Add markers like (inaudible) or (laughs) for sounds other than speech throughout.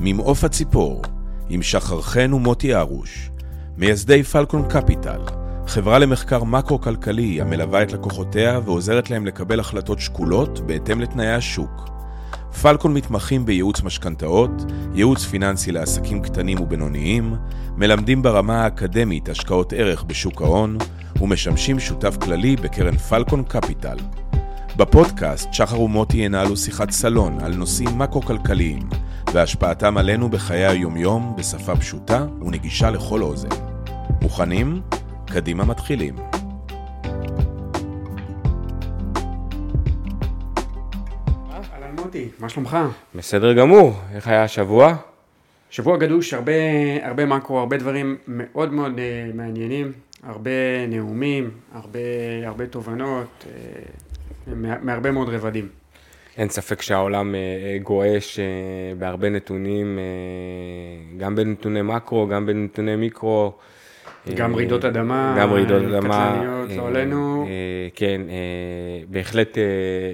ממעוף הציפור, עם שחר חן ומוטי ארוש, מייסדי פלקון קפיטל, חברה למחקר מקרו-כלכלי המלווה את לקוחותיה ועוזרת להם לקבל החלטות שקולות בהתאם לתנאי השוק. פלקון מתמחים בייעוץ משכנתאות, ייעוץ פיננסי לעסקים קטנים ובינוניים, מלמדים ברמה האקדמית השקעות ערך בשוק ההון, ומשמשים שותף כללי בקרן פלקון קפיטל. בפודקאסט שחר ומוטי ינהלו שיחת סלון על נושאים מקרו-כלכליים והשפעתם עלינו בחיי היומיום בשפה פשוטה ונגישה לכל אוזן. מוכנים? קדימה מתחילים. אהלן מוטי, מה שלומך? בסדר גמור, איך היה השבוע? שבוע גדוש, הרבה, הרבה מקרו, הרבה דברים מאוד מאוד אה, מעניינים, הרבה נאומים, הרבה, הרבה תובנות, מה- מהרבה מאוד רבדים. אין ספק שהעולם אה, אה, גועש אה, בהרבה נתונים, גם בנתוני מקרו, גם בנתוני מיקרו. גם רעידות אדמה, גם רעידות אדמה. קטלניות, לא עלינו. כן, בהחלט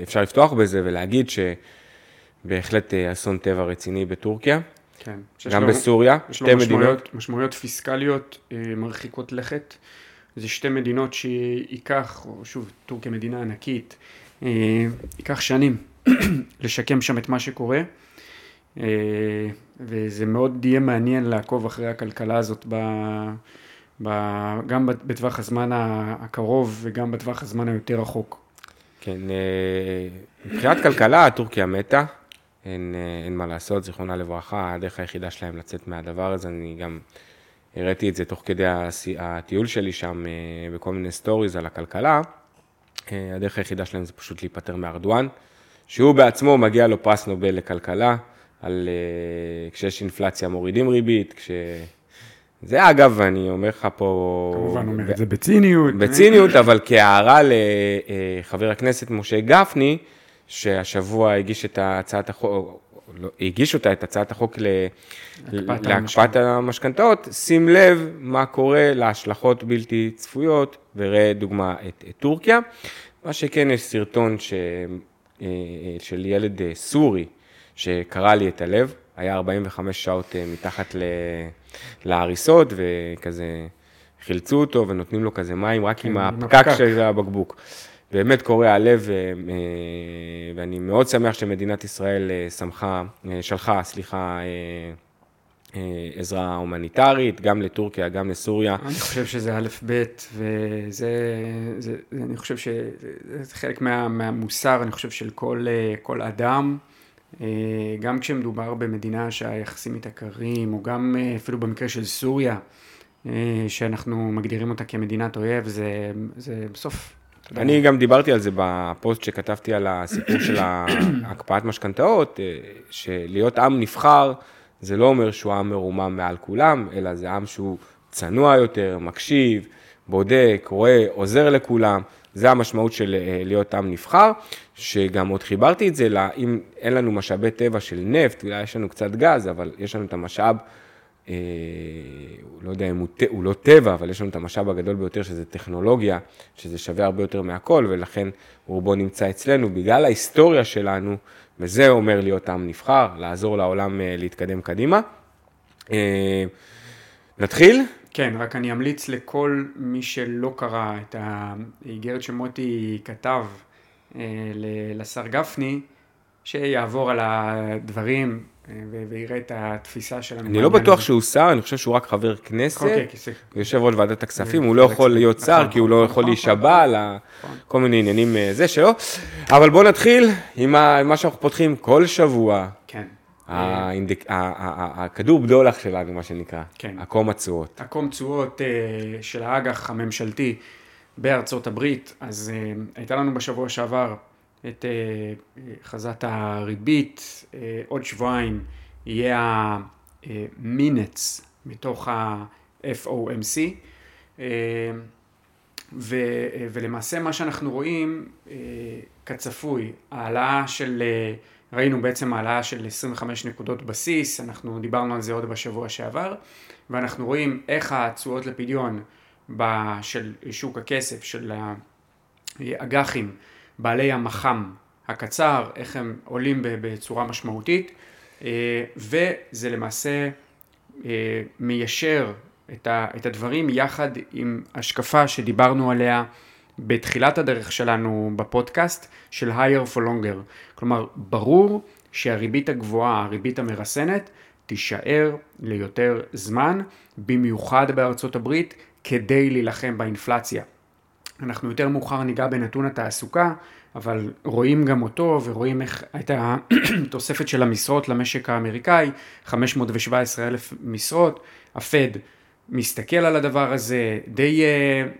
אפשר לפתוח בזה ולהגיד שבהחלט אסון טבע רציני בטורקיה, כן. גם לו- בסוריה, יש שתי לו מדינות. משמעויות, משמעויות פיסקליות מרחיקות לכת. זה שתי מדינות שייקח, או שוב, טורקיה מדינה ענקית, ייקח שנים לשקם שם את מה שקורה. אה, וזה מאוד יהיה מעניין לעקוב אחרי הכלכלה הזאת ב, ב, גם בטווח הזמן הקרוב וגם בטווח הזמן היותר רחוק. כן, אה, מבחינת כלכלה, טורקיה מתה, אין, אה, אין מה לעשות, זיכרונה לברכה, הדרך היחידה שלהם לצאת מהדבר הזה, אני גם הראיתי את זה תוך כדי הטיול שלי שם בכל מיני סטוריז על הכלכלה, הדרך היחידה שלהם זה פשוט להיפטר מארדואן, שהוא בעצמו מגיע לו פרס נובל לכלכלה, על אה, כשיש אינפלציה מורידים ריבית, כש... זה אגב, אני אומר לך פה... כמובן אומר את זה בציניות. בציניות, אבל כהערה לחבר הכנסת משה גפני, שהשבוע הגיש את הצעת החוק, לא, הגיש אותה, את הצעת החוק ל, להקפאת המשכנתאות, שים לב מה קורה להשלכות בלתי צפויות, וראה דוגמה את, את טורקיה. מה שכן, יש סרטון ש, אה, של ילד אה, סורי שקרע לי את הלב, היה 45 שעות אה, מתחת להריסות, וכזה חילצו אותו ונותנים לו כזה מים רק עם כן, הפקק. של הבקבוק. באמת קורע הלב, אה, אה, ואני מאוד שמח שמדינת ישראל אה, שמחה, אה, שלחה, סליחה, אה, אה, עזרה הומניטרית, גם לטורקיה, גם לסוריה. אני חושב שזה א' ב', וזה, זה, אני חושב שזה חלק מה, מהמוסר, אני חושב, של כל, אה, כל אדם, אה, גם כשמדובר במדינה שהיחסים איתה קרים, או גם אה, אפילו במקרה של סוריה, אה, שאנחנו מגדירים אותה כמדינת אויב, זה, זה בסוף, אני גם דיברתי על זה בפוסט שכתבתי על הסיפור של (coughs) הקפאת משכנתאות, אה, שלהיות עם נבחר, זה לא אומר שהוא עם מרומם מעל כולם, אלא זה עם שהוא צנוע יותר, מקשיב, בודק, רואה, עוזר לכולם. זה המשמעות של אה, להיות עם נבחר, שגם עוד חיברתי את זה, לה, אם אין לנו משאבי טבע של נפט, אולי יש לנו קצת גז, אבל יש לנו את המשאב, אה, לא יודע אם הוא, הוא לא טבע, אבל יש לנו את המשאב הגדול ביותר, שזה טכנולוגיה, שזה שווה הרבה יותר מהכל, ולכן רובו נמצא אצלנו, בגלל ההיסטוריה שלנו, וזה אומר להיות עם נבחר, לעזור לעולם אה, להתקדם קדימה. אה, נתחיל? כן, רק אני אמליץ לכל מי שלא קרא את האיגרת שמוטי כתב אה, לשר גפני, שיעבור על הדברים אה, ויראה את התפיסה שלנו. אני לא בטוח הזה. שהוא שר, אני חושב שהוא רק חבר כנסת. אוקיי, סליחה. יושב ראש ועדת הכספים, הוא לא יכול. להיות שר, נכון, כי הוא לא נכון, יכול נכון, להישבע על כל מיני עניינים אה, זה שלו. אבל בואו נתחיל עם מה שאנחנו פותחים כל שבוע, כן. הכדור בדולח שלנו, מה שנקרא, כן. עקום התשואות. עקום תשואות אה, של האג"ח הממשלתי בארצות הברית, אז הייתה לנו בשבוע שעבר את אה, חזת הריבית, אה, עוד שבועיים יהיה מתוך ה-FOMC, אה, ו, אה, ולמעשה מה שאנחנו רואים כצפוי, העלאה של, ראינו בעצם העלאה של 25 נקודות בסיס, אנחנו דיברנו על זה עוד בשבוע שעבר, ואנחנו רואים איך התשואות לפדיון של שוק הכסף, של האג"חים, בעלי המח"מ הקצר, איך הם עולים בצורה משמעותית. וזה למעשה מיישר את, ה, את הדברים יחד עם השקפה שדיברנו עליה בתחילת הדרך שלנו בפודקאסט של higher for longer. כלומר, ברור שהריבית הגבוהה, הריבית המרסנת, תישאר ליותר זמן, במיוחד בארצות הברית, כדי להילחם באינפלציה. אנחנו יותר מאוחר ניגע בנתון התעסוקה, אבל רואים גם אותו ורואים איך הייתה (clears throat) התוספת של המשרות למשק האמריקאי, 517 אלף משרות, הפד מסתכל על הדבר הזה, די אה,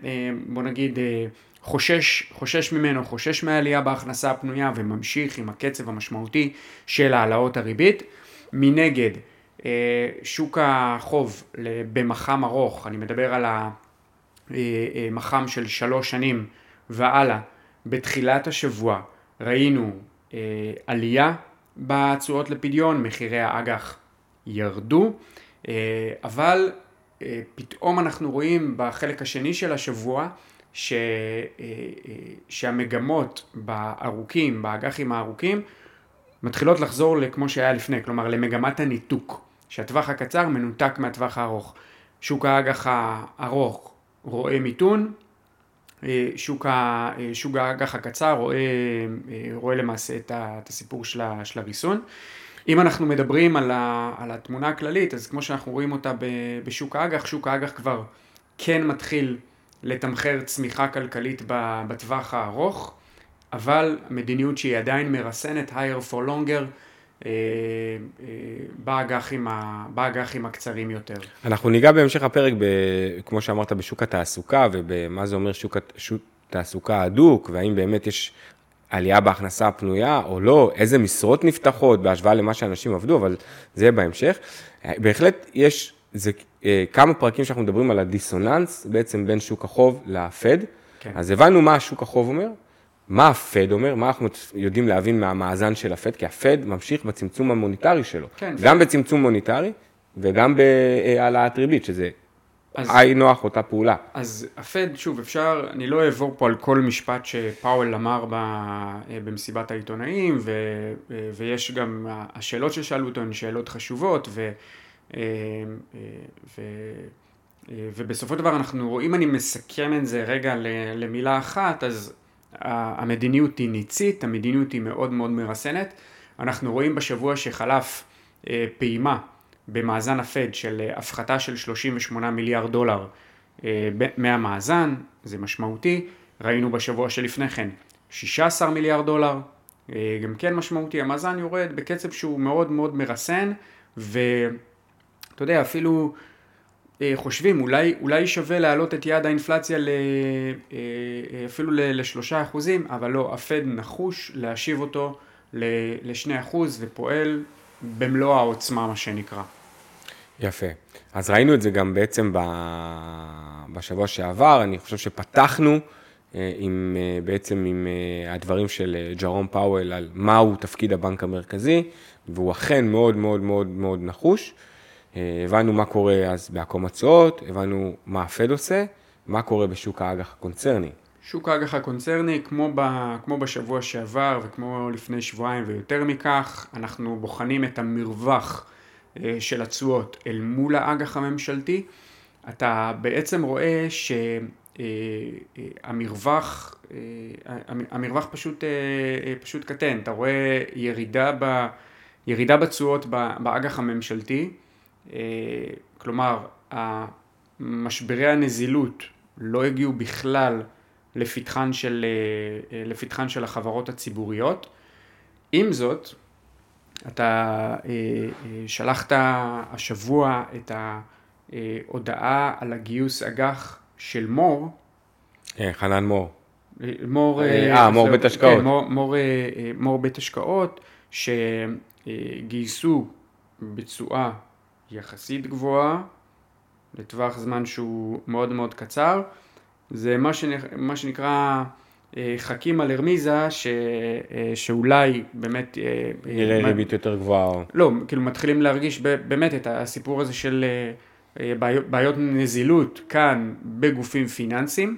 אה, בוא נגיד אה, חושש, חושש ממנו, חושש מהעלייה בהכנסה הפנויה וממשיך עם הקצב המשמעותי של העלאות הריבית. מנגד, שוק החוב במח"מ ארוך, אני מדבר על המח"מ של שלוש שנים והלאה, בתחילת השבוע ראינו עלייה בתשואות לפדיון, מחירי האג"ח ירדו, אבל אה, פתאום אנחנו רואים בחלק השני של השבוע ש, אה, אה, שהמגמות בארוכים, באג"חים הארוכים, מתחילות לחזור לכמו שהיה לפני, כלומר למגמת הניתוק, שהטווח הקצר מנותק מהטווח הארוך. שוק האג"ח הארוך רואה מיתון, שוק, שוק האג"ח הקצר רואה, רואה למעשה את הסיפור של הריסון. אם אנחנו מדברים על, ה, על התמונה הכללית, אז כמו שאנחנו רואים אותה בשוק האג"ח, שוק האג"ח כבר כן מתחיל לתמחר צמיחה כלכלית בטווח הארוך, אבל מדיניות שהיא עדיין מרסנת, higher for longer, אה, אה, באג"חים, באג"חים הקצרים יותר. אנחנו ניגע בהמשך הפרק, ב, כמו שאמרת, בשוק התעסוקה ובמה זה אומר שוק, שוק תעסוקה הדוק, והאם באמת יש עלייה בהכנסה הפנויה או לא, איזה משרות נפתחות בהשוואה למה שאנשים עבדו, אבל זה בהמשך. בהחלט יש, זה אה, כמה פרקים שאנחנו מדברים על הדיסוננס בעצם בין שוק החוב לפד. כן. אז הבנו מה שוק החוב אומר, מה הפד אומר, מה אנחנו יודעים להבין מהמאזן של הפד, כי הפד ממשיך בצמצום המוניטרי שלו. כן. גם זה... בצמצום מוניטרי וגם בהעלאת ריבית, שזה אז, היי נוח אותה פעולה. אז הפד, שוב, אפשר, אני לא אעבור פה על כל משפט שפאוול אמר ב, אה, במסיבת העיתונאים, ו, אה, ויש גם, השאלות ששאלו אותו הן שאלות חשובות, ו, אה, ו, ובסופו של דבר אנחנו, אם אני מסכם את זה רגע למילה אחת, אז המדיניות היא ניצית, המדיניות היא מאוד מאוד מרסנת. אנחנו רואים בשבוע שחלף פעימה במאזן הפד של אה, הפחתה של 38 מיליארד דולר אה, מהמאזן, זה משמעותי, ראינו בשבוע שלפני כן 16 מיליארד דולר, אה, גם כן משמעותי, המאזן יורד בקצב שהוא מאוד מאוד מרסן, ואתה יודע, אפילו חושבים, אולי, אולי שווה להעלות את יעד האינפלציה ל, אפילו לשלושה אחוזים, אבל לא, הפד נחוש להשיב אותו לשני אחוז ופועל במלוא העוצמה, מה שנקרא. יפה. אז ראינו את זה גם בעצם בשבוע שעבר, אני חושב שפתחנו אה, עם, אה, בעצם עם אה, הדברים של ג'רום פאוול על מהו תפקיד הבנק המרכזי, והוא אכן מאוד מאוד מאוד מאוד נחוש. הבנו מה קורה אז בעקום התשואות, הבנו מה הפד עושה, מה קורה בשוק האג"ח הקונצרני. שוק האג"ח הקונצרני, כמו, ב, כמו בשבוע שעבר וכמו לפני שבועיים ויותר מכך, אנחנו בוחנים את המרווח אה, של התשואות אל מול האג"ח הממשלתי, אתה בעצם רואה שהמרווח, אה, אה, המרווח פשוט, פשוט קטן, אתה רואה ירידה, ב, ירידה בתשואות באג"ח הממשלתי, כלומר משברי הנזילות לא הגיעו בכלל לפתחן של, לפתחן של החברות הציבוריות. עם זאת, אתה אה, אה, שלחת השבוע את ההודעה על הגיוס אג"ח של מור. חנן מור. מור, אה, מור בית השקעות. כן, מור, מור, מור בית השקעות, שגייסו בתשואה יחסית גבוהה, לטווח זמן שהוא מאוד מאוד קצר. זה מה שנקרא אה, חכים על הרמיזה ש, אה, שאולי באמת... נראה אה, ריבית יותר גבוהה. לא, כאילו מתחילים להרגיש באמת את הסיפור הזה של בעיות נזילות כאן בגופים פיננסיים,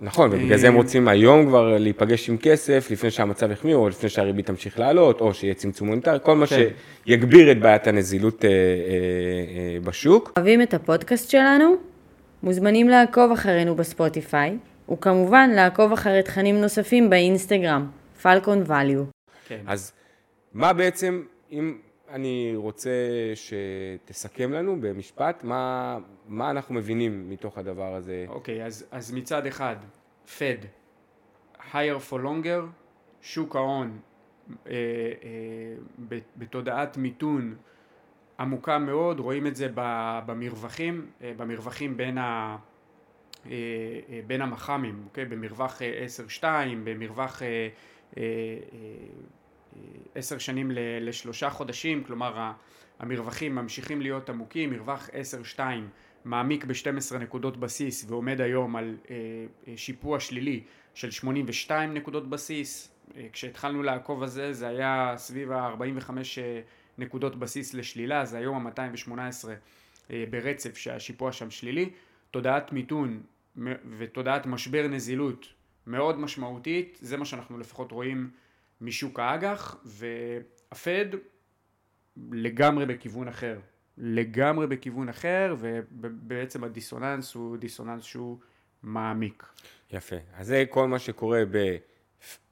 נכון, ובגלל זה הם רוצים היום כבר להיפגש עם כסף, לפני שהמצב יחמיר, או לפני שהריבית תמשיך לעלות, או שיהיה צמצום מוניטרי, כל מה כן. שיגביר את בעיית הנזילות אה, אה, אה, בשוק. אוהבים את הפודקאסט שלנו? מוזמנים לעקוב אחרינו בספוטיפיי, וכמובן לעקוב אחרי תכנים נוספים באינסטגרם, פלקון ואליו. כן. אז מה בעצם, אם אני רוצה שתסכם לנו במשפט, מה, מה אנחנו מבינים מתוך הדבר הזה? אוקיי, אז, אז מצד אחד, Fed, higher for longer, שוק ההון אה, אה, בתודעת מיתון עמוקה מאוד, רואים את זה במרווחים, אה, במרווחים בין, ה, אה, אה, בין המח"מים, אוקיי? במרווח אה, 10-2, במרווח אה, אה, אה, עשר שנים לשלושה חודשים, כלומר המרווחים ממשיכים להיות עמוקים, מרווח 10-2 מעמיק ב-12 נקודות בסיס ועומד היום על אה, אה, שיפוע שלילי של 82 נקודות בסיס, אה, כשהתחלנו לעקוב על זה זה היה סביב ה-45 אה, נקודות בסיס לשלילה, זה היום ה-218 אה, ברצף שהשיפוע שם שלילי, תודעת מיתון ותודעת משבר נזילות מאוד משמעותית, זה מה שאנחנו לפחות רואים משוק האג"ח, והפד לגמרי בכיוון אחר, לגמרי בכיוון אחר, ובעצם הדיסוננס הוא דיסוננס שהוא מעמיק. יפה. אז זה כל מה שקורה ב,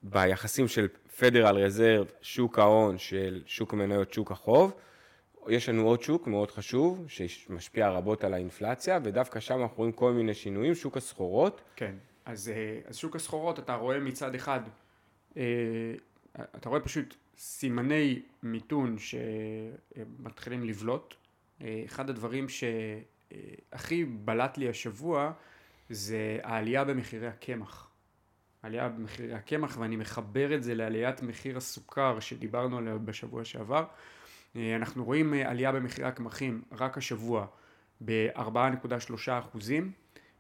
ביחסים של פדרל רזרב, שוק ההון של שוק המניות, שוק החוב. יש לנו עוד שוק מאוד חשוב, שמשפיע רבות על האינפלציה, ודווקא שם אנחנו רואים כל מיני שינויים, שוק הסחורות. כן, אז, אה, אז שוק הסחורות אתה רואה מצד אחד, אה, אתה רואה פשוט סימני מיתון שמתחילים לבלוט. אה, אחד הדברים שהכי בלט לי השבוע זה העלייה במחירי הקמח. עלייה במחירי הקמח ואני מחבר את זה לעליית מחיר הסוכר שדיברנו עליה בשבוע שעבר. אה, אנחנו רואים אה, עלייה במחירי הקמחים רק השבוע ב-4.3 אחוזים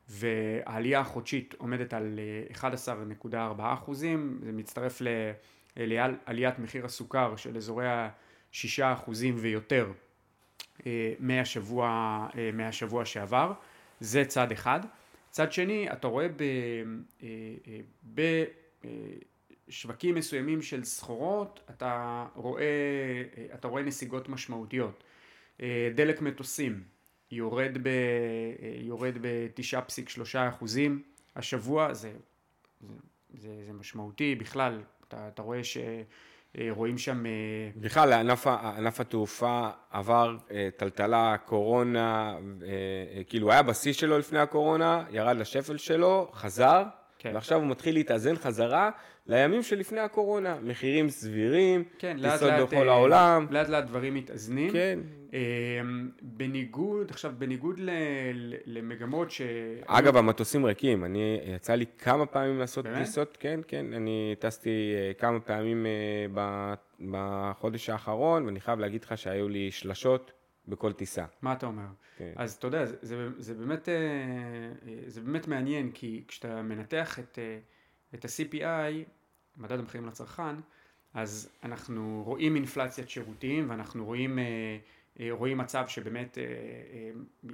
והעלייה החודשית עומדת על אה, 11.4 אחוזים, זה מצטרף ל- לעליית מחיר הסוכר של אזורי ה-6 אחוזים ויותר אה, מהשבוע, אה, מהשבוע שעבר, זה צד אחד. צד שני, אתה רואה בשווקים מסוימים של סחורות, אתה רואה, אה, אתה רואה נסיגות משמעותיות. אה, דלק מטוסים יורד, ב, אה, יורד ב-9.3 אחוזים השבוע, זה, זה, זה, זה משמעותי בכלל, אתה, אתה רואה שרואים שם... אה, בכלל, ענף, ה- ענף התעופה עבר אה, טלטלה, קורונה, אה, אה, כאילו היה בשיא שלו לפני הקורונה, ירד לשפל שלו, חזר, כן. ועכשיו הוא מתחיל להתאזן חזרה לימים שלפני הקורונה, מחירים סבירים, כן, טיסות לאט, בכל אה, העולם, לאט לאט דברים מתאזנים. כן. אה, בניגוד, עכשיו בניגוד ל, ל, למגמות ש... אגב, המטוסים ריקים, אני, יצא לי כמה פעמים לעשות באמת? טיסות, כן, כן, אני טסתי אה, כמה פעמים אה, בחודש האחרון, ואני חייב להגיד לך שהיו לי שלשות בכל טיסה. מה אתה אומר? כן. אז אתה יודע, זה, זה, זה, באמת, אה, זה באמת מעניין, כי כשאתה מנתח את, את ה-CPI, מדד המחירים לצרכן, אז אנחנו רואים אינפלציית שירותים ואנחנו רואים, רואים מצב שבאמת אה, אה,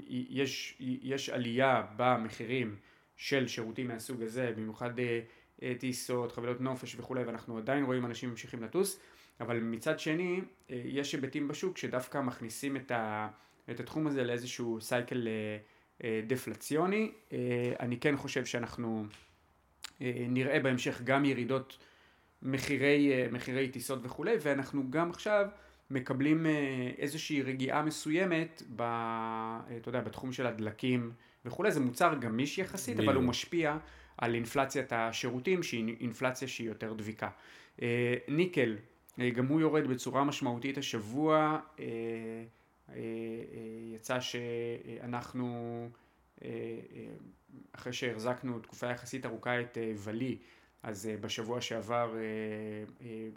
יש, יש עלייה במחירים של שירותים מהסוג הזה, במיוחד אה, אה, טיסות, חבילות נופש וכולי, ואנחנו עדיין רואים אנשים ממשיכים לטוס, אבל מצד שני אה, יש היבטים בשוק שדווקא מכניסים את, ה, את התחום הזה לאיזשהו סייקל אה, אה, דפלציוני. אה, אני כן חושב שאנחנו אה, נראה בהמשך גם ירידות מחירי, אה, מחירי טיסות וכולי, ואנחנו גם עכשיו מקבלים אה, איזושהי רגיעה מסוימת ב, אה, אתה יודע, בתחום של הדלקים וכולי, זה מוצר גמיש יחסית, אבל הוא. משפיע על אינפלציית השירותים שהיא אינפלציה שהיא יותר דביקה. אה, ניקל, גם הוא יורד בצורה משמעותית השבוע, יצא שאנחנו, אחרי שהחזקנו תקופה יחסית ארוכה את ולי, אז אה, בשבוע שעבר אה, אה,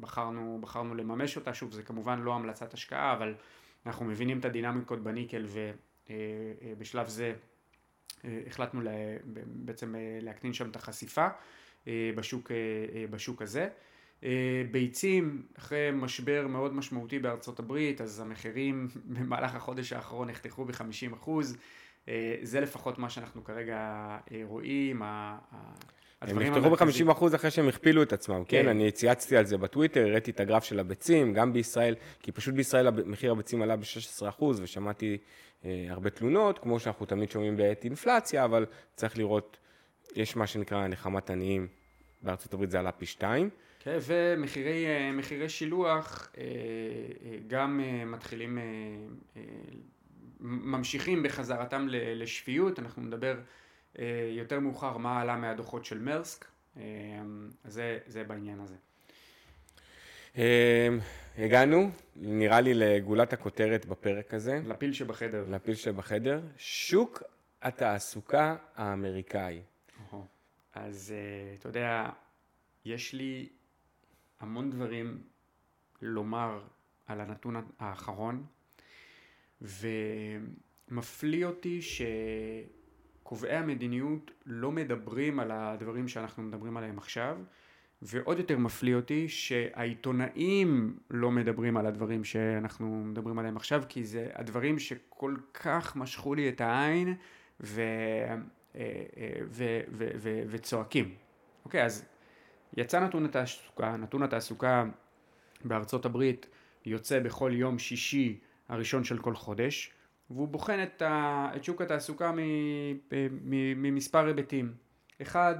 בחרנו, בחרנו לממש אותה, שוב זה כמובן לא המלצת השקעה, אבל אנחנו מבינים את הדינמיקות בניקל ובשלב זה החלטנו לה, בעצם להקטין שם את החשיפה בשוק, בשוק הזה. ביצים, אחרי משבר מאוד משמעותי בארצות הברית, אז המחירים (laughs) במהלך החודש האחרון נחתכו ב-50 אחוז. אה, זה לפחות מה שאנחנו כרגע רואים. הם נפתחו המרכזיים. ב-50% אחרי שהם הכפילו את עצמם, כן? כן. אני צייצתי על זה בטוויטר, הראיתי את הגרף של הביצים, גם בישראל, כי פשוט בישראל מחיר הביצים עלה ב-16%, ושמעתי אה, הרבה תלונות, כמו שאנחנו תמיד שומעים בעת אינפלציה, אבל צריך לראות, יש מה שנקרא נחמת עניים, בארצות הברית זה עלה פי שתיים. כן, ומחירי אה, שילוח אה, אה, גם מתחילים, ממשיכים בחזרתם לשפיות, אנחנו נדבר יותר מאוחר מה עלה מהדוחות של מרסק, אה, זה, זה בעניין הזה. אה, הגענו, נראה לי, לגולת הכותרת בפרק הזה, לפיל שבחדר. לפיל שבחדר, שוק התעסוקה האמריקאי. אז אה, אתה יודע, יש לי המון דברים לומר על הנתון האחרון, ומפליא אותי שקובעי המדיניות לא מדברים על הדברים שאנחנו מדברים עליהם עכשיו, ועוד יותר מפליא אותי שהעיתונאים לא מדברים על הדברים שאנחנו מדברים עליהם עכשיו, כי זה הדברים שכל כך משכו לי את העין ו... אה, אה, ו- ו- ו- וצועקים. אוקיי, אז יצא נתון התעסוקה, נתון התעסוקה בארצות הברית יוצא בכל יום שישי הראשון של כל חודש, והוא בוחן את, ה- את שוק התעסוקה ממספר היבטים. אחד,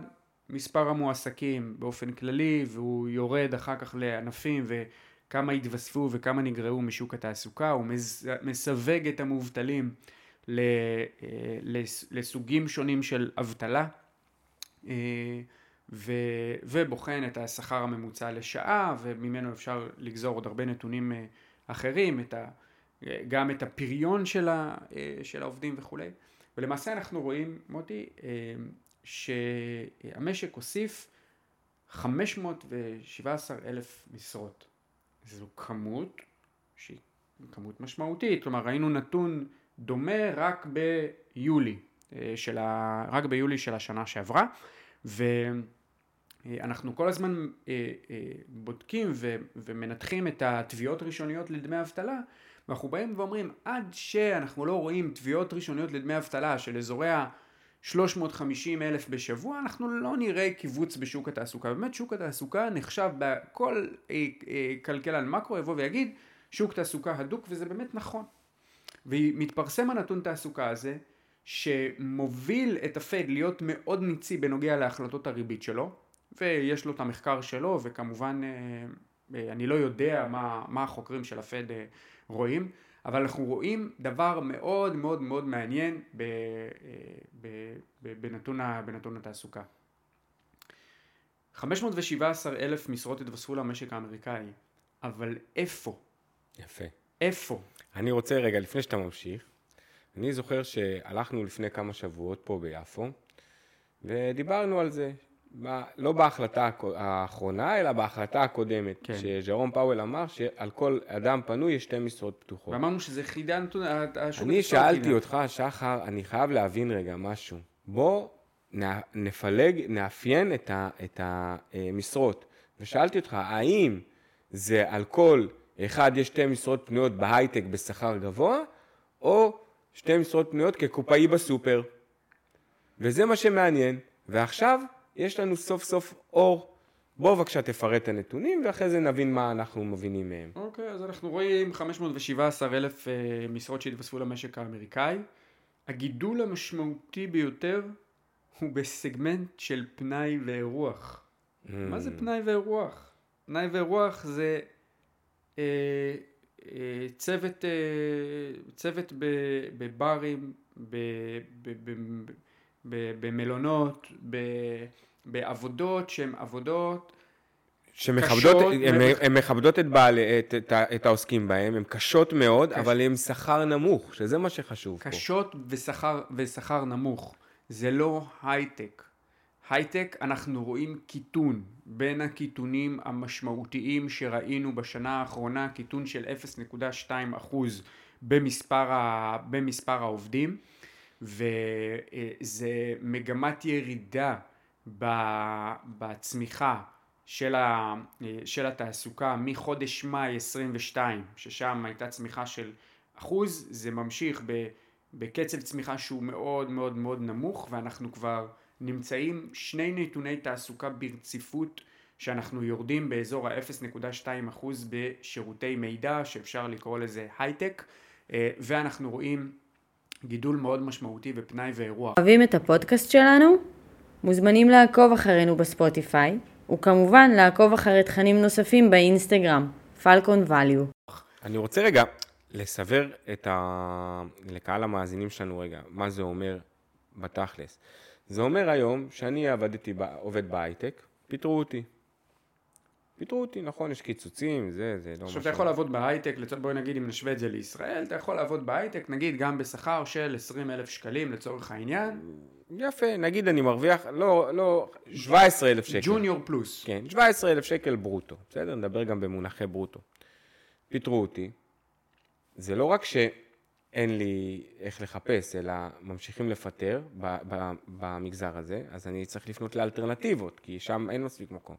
מספר המועסקים באופן כללי, והוא יורד אחר כך לענפים וכמה התווספו וכמה נגרעו משוק התעסוקה, הוא מסווג את המובטלים אה, לס- לסוגים שונים של אבטלה. אה, ו- ובוחן את השכר הממוצע לשעה, וממנו אפשר לגזור עוד הרבה נתונים אה, אחרים, את ה- גם את הפריון של, ה- אה, של העובדים וכולי. ולמעשה אנחנו רואים, מוטי, אה, שהמשק הוסיף 517 אלף משרות. זו כמות שהיא כמות משמעותית, כלומר ראינו נתון דומה רק ביולי, אה, של ה... רק ביולי של השנה שעברה, ואנחנו כל הזמן בודקים. ומנתחים את התביעות הראשוניות לדמי אבטלה, ואנחנו באים ואומרים, עד שאנחנו לא רואים תביעות ראשוניות לדמי אבטלה של אזורי ה... 350 אלף בשבוע, אנחנו לא נראה קיבוץ בשוק התעסוקה. באמת שוק התעסוקה נחשב בכל אה, אה, כלכלן מקרו יבוא ויגיד שוק תעסוקה הדוק, וזה באמת נכון. ומתפרסם הנתון תעסוקה הזה, שמוביל את הפד להיות מאוד ניצי בנוגע להחלטות הריבית שלו, ויש לו את המחקר שלו, וכמובן אה, אה, אני לא יודע מה, מה החוקרים של הפד רואים, אבל אנחנו רואים דבר מאוד מאוד מאוד מעניין ב, אה, ב, ב, בנתון, בנתון התעסוקה. 517 אלף משרות התווספו למשק האמריקאי, אבל איפה? יפה. איפה? אני רוצה רגע, לפני שאתה ממשיך, אני זוכר שהלכנו לפני כמה שבועות פה ביפו, ודיברנו על זה, ב- לא בהחלטה האחרונה, אלא בהחלטה הקודמת, כן. שז'רום פאוול אמר שעל כל אדם פנוי יש שתי משרות פתוחות. ואמרנו שזה חידה נתון, ה- השוק אני שאלתי חידה. אותך, שחר, אני חייב להבין רגע משהו. בוא נפלג, נאפיין את, ה, את המשרות. ושאלתי אותך, האם זה על כל אחד יש שתי משרות פנויות בהייטק בשכר גבוה, או שתי משרות פנויות כקופאי בסופר? וזה מה שמעניין. ועכשיו יש לנו סוף סוף אור. בוא בבקשה תפרט את הנתונים, ואחרי זה נבין מה אנחנו מבינים מהם. אוקיי, אז אנחנו רואים 517 אלף אה, משרות שהתווספו למשק האמריקאי. הגידול המשמעותי ביותר הוא בסגמנט של פנאי ואירוח. מה זה פנאי ואירוח? פנאי ואירוח זה אה, אה, צוות, אה, צוות ב- בברים, ב- ב- ב- ב- במלונות, ב- בעבודות שהן עבודות שמכבדות, קשות, הן, מכבדות את, בעל, את, את, את העוסקים בהם, הן קשות מאוד, קש- אבל הן שכר נמוך, שזה מה שחשוב פה. קשות ושכר, נמוך. זה לא הייטק. הייטק, אנחנו רואים קיטון בין הקיטונים המשמעותיים שראינו בשנה האחרונה, קיטון של 0.2 אחוז במספר, ה, במספר העובדים, וזה מגמת ירידה ב- בצמיחה של, ה, של התעסוקה מחודש מאי 22, ששם הייתה צמיחה של אחוז, זה ממשיך בקצב צמיחה שהוא מאוד מאוד מאוד נמוך, ואנחנו כבר נמצאים שני נתוני תעסוקה ברציפות שאנחנו יורדים באזור ה-0.2% בשירותי מידע, שאפשר לקרוא לזה הייטק, אה, ואנחנו רואים גידול מאוד משמעותי בפנאי ואירוח. אוהבים את הפודקאסט שלנו? מוזמנים לעקוב אחרינו בספוטיפיי, וכמובן לעקוב אחרי תכנים נוספים באינסטגרם, Falcon Value. אני רוצה רגע לסבר את ה... לקהל המאזינים שלנו רגע, מה זה אומר בתכלס. זה אומר היום שאני עבדתי, עובד בהייטק, פיטרו אותי. פיטרו אותי, נכון, יש קיצוצים, זה, זה לא... עכשיו אתה יכול לעבוד בהייטק, בואי נגיד אם נשווה את זה לישראל, אתה יכול לעבוד בהייטק, נגיד גם בשכר של 20 אלף שקלים לצורך העניין. יפה, נגיד אני מרוויח, לא, לא, 17 אלף שקל. ג'וניור פלוס. כן, 17 אלף שקל ברוטו, בסדר? נדבר גם במונחי ברוטו. פיטרו אותי, זה לא רק שאין לי איך לחפש, אלא ממשיכים לפטר במגזר הזה, אז אני צריך לפנות לאלטרנטיבות, כי שם אין מספיק מקום.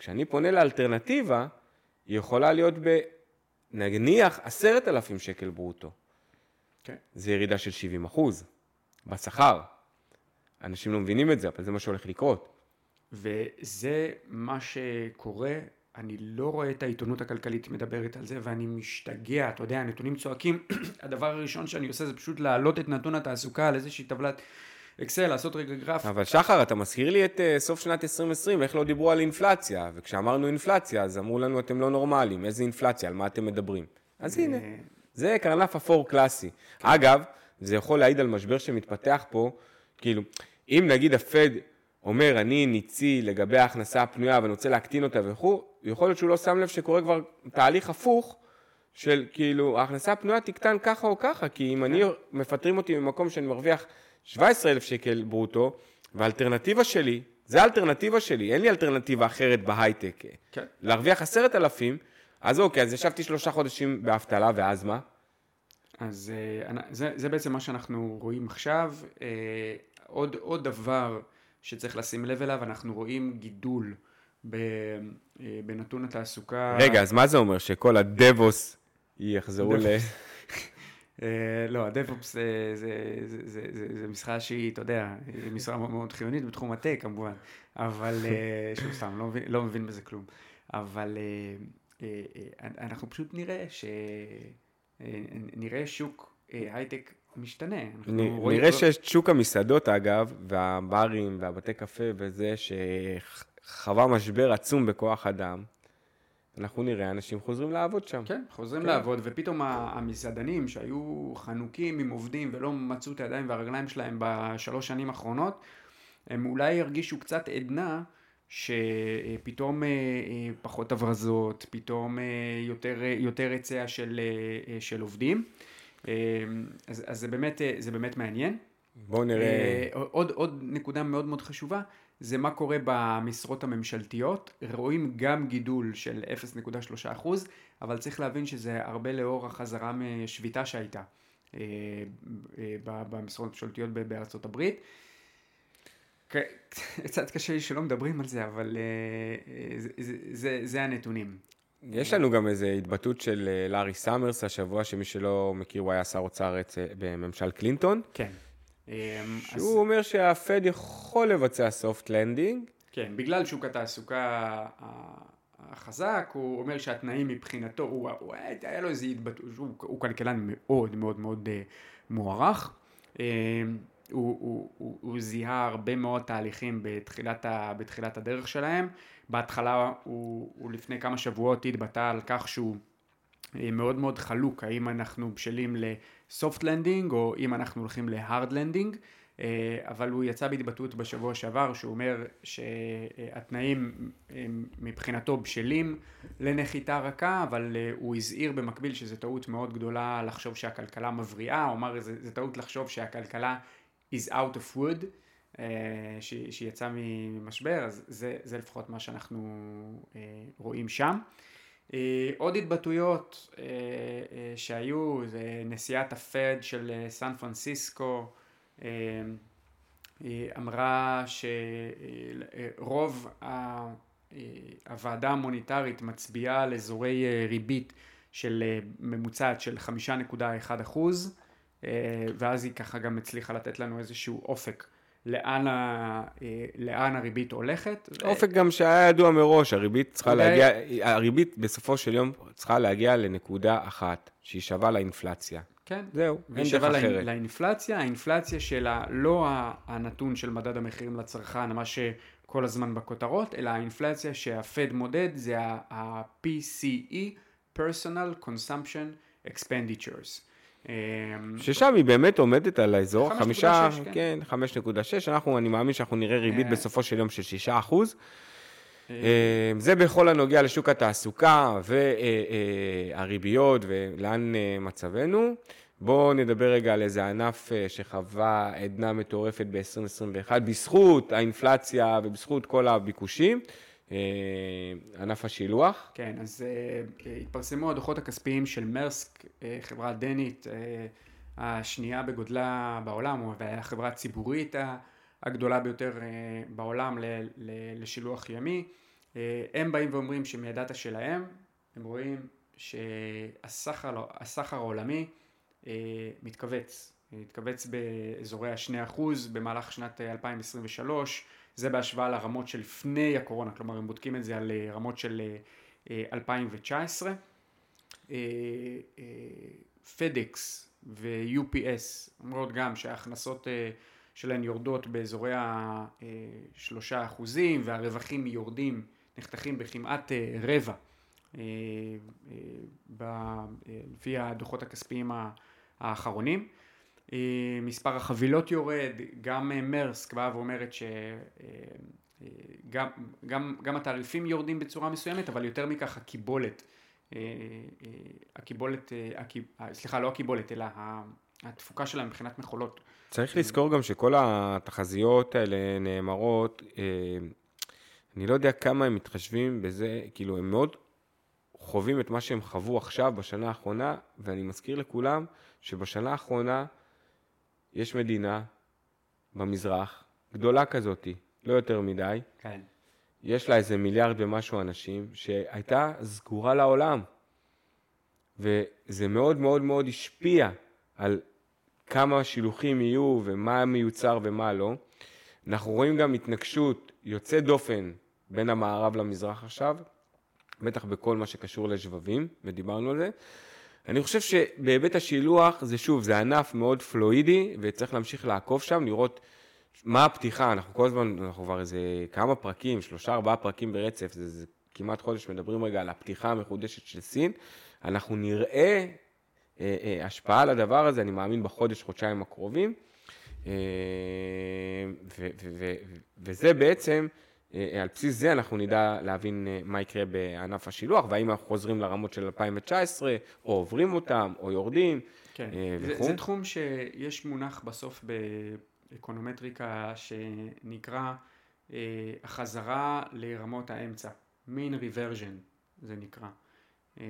כשאני פונה לאלטרנטיבה, היא יכולה להיות ב... נניח עשרת אלפים שקל ברוטו. כן. זה ירידה של 70 אחוז בשכר. אנשים לא מבינים את זה, אבל זה מה שהולך לקרות. וזה מה שקורה, אני לא רואה את העיתונות הכלכלית מדברת על זה, ואני משתגע, אתה יודע, הנתונים צועקים, (clears throat) הדבר הראשון שאני עושה זה פשוט להעלות את נתון התעסוקה על איזושהי טבלת אקסל, לעשות רגע גרף. אבל שחר, אתה מזכיר לי את uh, סוף שנת 2020, איך לא דיברו על אינפלציה, וכשאמרנו אינפלציה, אז אמרו לנו, אתם לא נורמליים, איזה אינפלציה, על מה אתם מדברים? אז הנה, זה קרנף אפור קלאסי. אגב, זה יכול להעיד על משבר שמתפתח פה, כאילו, אם נגיד הפד אומר, אני ניצי לגבי ההכנסה הפנויה ואני רוצה להקטין אותה וכו', יכול להיות שהוא לא שם לב שקורה כבר תהליך הפוך, של כאילו, ההכנסה הפנויה תקטן ככה או ככה, כי אם אני, מפטרים אותי ממקום שאני מרוויח 17,000 שקל ברוטו, והאלטרנטיבה שלי, זה האלטרנטיבה שלי, אין לי אלטרנטיבה אחרת בהייטק. כן. להרוויח עשרת אלפים, אז אוקיי, אז ישבתי שלושה חודשים באבטלה, ואז מה? אז אה, זה, זה בעצם מה שאנחנו רואים עכשיו. אה, עוד, עוד דבר שצריך לשים לב אליו, אנחנו רואים גידול אה, בנתון התעסוקה. רגע, אז מה זה אומר? שכל הדבוס יחזרו ל... אה, לא, הדב-אופס זה משרה שהיא, אתה יודע, משרה מאוד חיונית בתחום הטק כמובן, אבל, אה, שוב סתם, לא, לא מבין בזה כלום, אבל אה, אנחנו פשוט נראה ש... נראה שוק הייטק משתנה. נראה שיש שוק המסעדות אגב, והברים והבתי קפה וזה, שחווה משבר עצום בכוח אדם. אנחנו נראה אנשים חוזרים לעבוד שם. כן, חוזרים כן. לעבוד, ופתאום המסעדנים שהיו חנוקים עם עובדים ולא מצאו את הידיים והרגליים שלהם בשלוש שנים האחרונות, הם אולי ירגישו קצת עדנה שפתאום אה, אה, פחות הברזות, פתאום אה, יותר, יותר היצע של, של עובדים. אז, אז זה, באמת, זה באמת מעניין. בואו נראה. עוד, עוד נקודה מאוד מאוד חשובה, זה מה קורה במשרות הממשלתיות. רואים גם גידול של 0.3 אבל צריך להבין שזה הרבה לאור החזרה משביתה שהייתה אה, אה, במשרות הממשלתיות בארצות הברית. (laughs) קצת קשה לי שלא מדברים על זה, אבל אה, זה, זה, זה, זה הנתונים. יש לנו גם איזו התבטאות של לארי סאמרס השבוע, שמי שלא מכיר, הוא היה שר אוצר בממשל קלינטון. כן. אמ, שהוא אז... אומר שהפד יכול לבצע soft landing. כן, בגלל שוק התעסוקה החזק, הוא אומר שהתנאים מבחינתו, הוא, הוא, היה לו איזה התבטאות, הוא, הוא כלכלן מאוד מאוד מאוד אה, מוערך. אה, הוא, הוא, הוא, הוא זיהה הרבה מאוד תהליכים בתחילת, ה, בתחילת הדרך שלהם. בהתחלה הוא, הוא לפני כמה שבועות התבטא על כך שהוא אה, מאוד מאוד חלוק, האם אנחנו בשלים ל soft landing או אם אנחנו הולכים ל hard landing, אה, אבל הוא יצא בהתבטאות בשבוע שעבר שהוא אומר שהתנאים מבחינתו בשלים לנחיתה רכה, אבל אה, הוא הזהיר במקביל שזו טעות מאוד גדולה לחשוב שהכלכלה מבריאה, הוא אמר זו טעות לחשוב שהכלכלה is out of wood. שיצא ממשבר, אז זה, זה לפחות מה שאנחנו רואים שם. אה, עוד התבטאויות אה, אה, שהיו, זה נשיאת הפד של סן פרנסיסקו אמרה שרוב הוועדה המוניטרית מצביעה על אזורי ריבית של ממוצעת של 5.1 אחוז ואז היא ככה גם הצליחה לתת לנו איזשהו אופק. לאן, ה, אה, לאן הריבית הולכת. אופק גם שהיה ידוע מראש, הריבית צריכה אולי- להגיע, הריבית בסופו של יום צריכה להגיע לנקודה אחת, שהיא שווה לאינפלציה. כן. זהו, אין דרך שווה אחרת. לאינפלציה, האינפלציה שלה לא הנתון של מדד המחירים לצרכן, מה שכל הזמן בכותרות, אלא האינפלציה שהפד מודד זה ה-PCE, Personal Consumption Expenditures. אמ, ששם היא באמת עומדת על האזור, 5.6, חמישה, כן. כן, 5.6, אנחנו, אני מאמין שאנחנו נראה ריבית אה. בסופו של יום של 6 אחוז. אה, זה בכל הנוגע לשוק התעסוקה והריביות ולאן אה, מצבנו. בואו נדבר רגע על איזה ענף שחווה עדנה מטורפת ב-2021, בזכות האינפלציה ובזכות כל הביקושים, ענף השילוח. כן, אז uh, התפרסמו הדוחות הכספיים של מרסק, uh, חברה דנית, uh, השנייה בגודלה בעולם, והחברה הציבורית הגדולה ביותר uh, בעולם ל- ל- לשילוח ימי. Uh, הם באים ואומרים שמהדאטה שלהם, הם רואים שהסחר הסחר העולמי uh, מתכווץ, מתכווץ באזורי ה-2% במהלך שנת אה, 2023, זה בהשוואה לרמות שלפני הקורונה, כלומר הם בודקים את זה על אה, רמות של אה, אה, 2019. פדקס ו-UPS אומרות גם שההכנסות אה, שלהן יורדות באזורי השלושה אחוזים והרווחים יורדים, נחתכים בכמעט אה, רבע אה, אה, אה, לפי הדוחות הכספיים האחרונים. אה, מספר החבילות יורד, גם אה, מרסק באה ואומרת שגם גם, גם, גם התעריפים יורדים בצורה מסוימת, אבל יותר מכך הקיבולת, אה, אה, הקיבולת, אה, הקיב- אה, סליחה, לא הקיבולת, אלא התפוקה שלה מבחינת מכולות. צריך לזכור גם שכל התחזיות האלה נאמרות, אה, אני לא יודע כמה הם מתחשבים בזה, כאילו הם מאוד חווים את מה שהם חוו עכשיו בשנה האחרונה, ואני מזכיר לכולם שבשנה האחרונה יש מדינה במזרח, גדולה כזאתי, לא יותר מדי, כן. יש לה איזה מיליארד ומשהו אנשים, שהייתה סגורה לעולם. וזה מאוד מאוד מאוד השפיע על כמה שילוחים יהיו ומה מיוצר ומה לא. אנחנו רואים גם התנגשות יוצאת דופן בין המערב למזרח עכשיו, בטח בכל מה שקשור לשבבים, ודיברנו על זה. אני חושב שבהיבט השילוח, זה שוב, זה ענף מאוד פלואידי, וצריך להמשיך לעקוב שם, לראות מה הפתיחה, אנחנו כל הזמן, אנחנו כבר איזה כמה פרקים, שלושה, ארבעה פרקים ברצף, זה, זה כמעט חודש מדברים רגע על הפתיחה המחודשת של סין. אנחנו נראה אה, אה, השפעה על הדבר הזה, אני מאמין בחודש, חודשיים הקרובים. אה, ו, ו, ו, וזה בעצם, על בסיס זה אנחנו נדע להבין אה, מה יקרה בענף השילוח, והאם אנחנו חוזרים לרמות של 2019, או עוברים אותם, או יורדים, כן, אה, זה, וכו'. זה תחום שיש מונח בסוף באקונומטריקה שנקרא אה, החזרה לרמות האמצע, mean reversion זה נקרא. אה,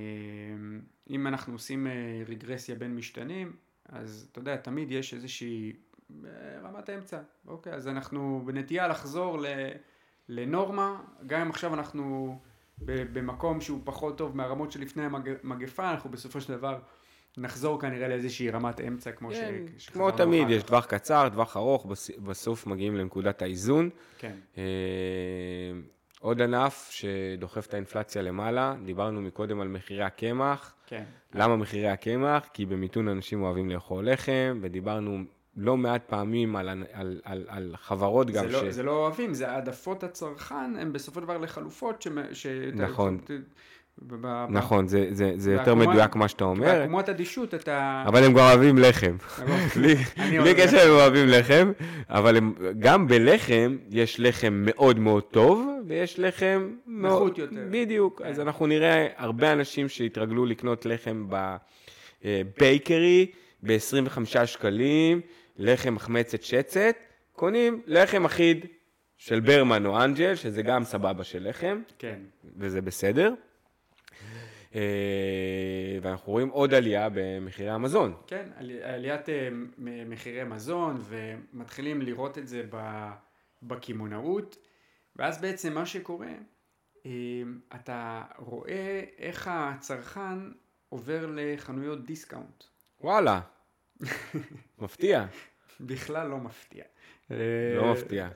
אם אנחנו עושים אה, רגרסיה בין משתנים, אז אתה יודע, תמיד יש איזושהי אה, רמת אמצע, אוקיי, אז אנחנו בנטייה לחזור ל, לנורמה, גם אם עכשיו אנחנו במקום שהוא פחות טוב מהרמות שלפני המגפה, אנחנו בסופו של דבר נחזור כנראה לאיזושהי רמת אמצע כמו כן, ש... כמו תמיד, אחר יש. טווח קצר, טווח ארוך, בס- בסוף מגיעים לנקודת האיזון. כן, אה, עוד ענף שדוחף את האינפלציה למעלה, דיברנו מקודם על מחירי הקמח. כן. למה מחירי הקמח? כי במיתון אנשים אוהבים לאכול לחם, ודיברנו לא מעט פעמים על, על, על, על חברות גם זה, לא, זה לא אוהבים, זה העדפות הצרכן, הם בסופו של דבר לחלופות ש... ש... נכון. ב- נכון, זה, זה, זה יותר מדויק מה שאתה אומר, בעקומות אדישות אתה... אבל הם גם אוהבים לחם. (laughs) בלי קשר הם אוהבים לחם, אבל הם, גם בלחם יש לחם מאוד מאוד טוב, ויש לחם מאוד... נחות יותר. בדיוק, כן. אז אנחנו נראה הרבה אנשים שהתרגלו לקנות לחם בבייקרי ב-25 שקלים, לחם מחמצת שצת, קונים לחם אחיד של ברמן או אנג'ל, שזה גם סבבה של לחם, כן, וזה בסדר. אה, ואנחנו רואים עוד עלייה במחירי המזון. כן, עלי- עליית אה, מחירי מזון, ומתחילים לראות את זה בקמעונאות, ואז בעצם מה שקורה, אה, אתה רואה איך הצרכן עובר לחנויות דיסקאונט. וואלה, (laughs) מפתיע. בכלל לא מפתיע. לא מפתיע.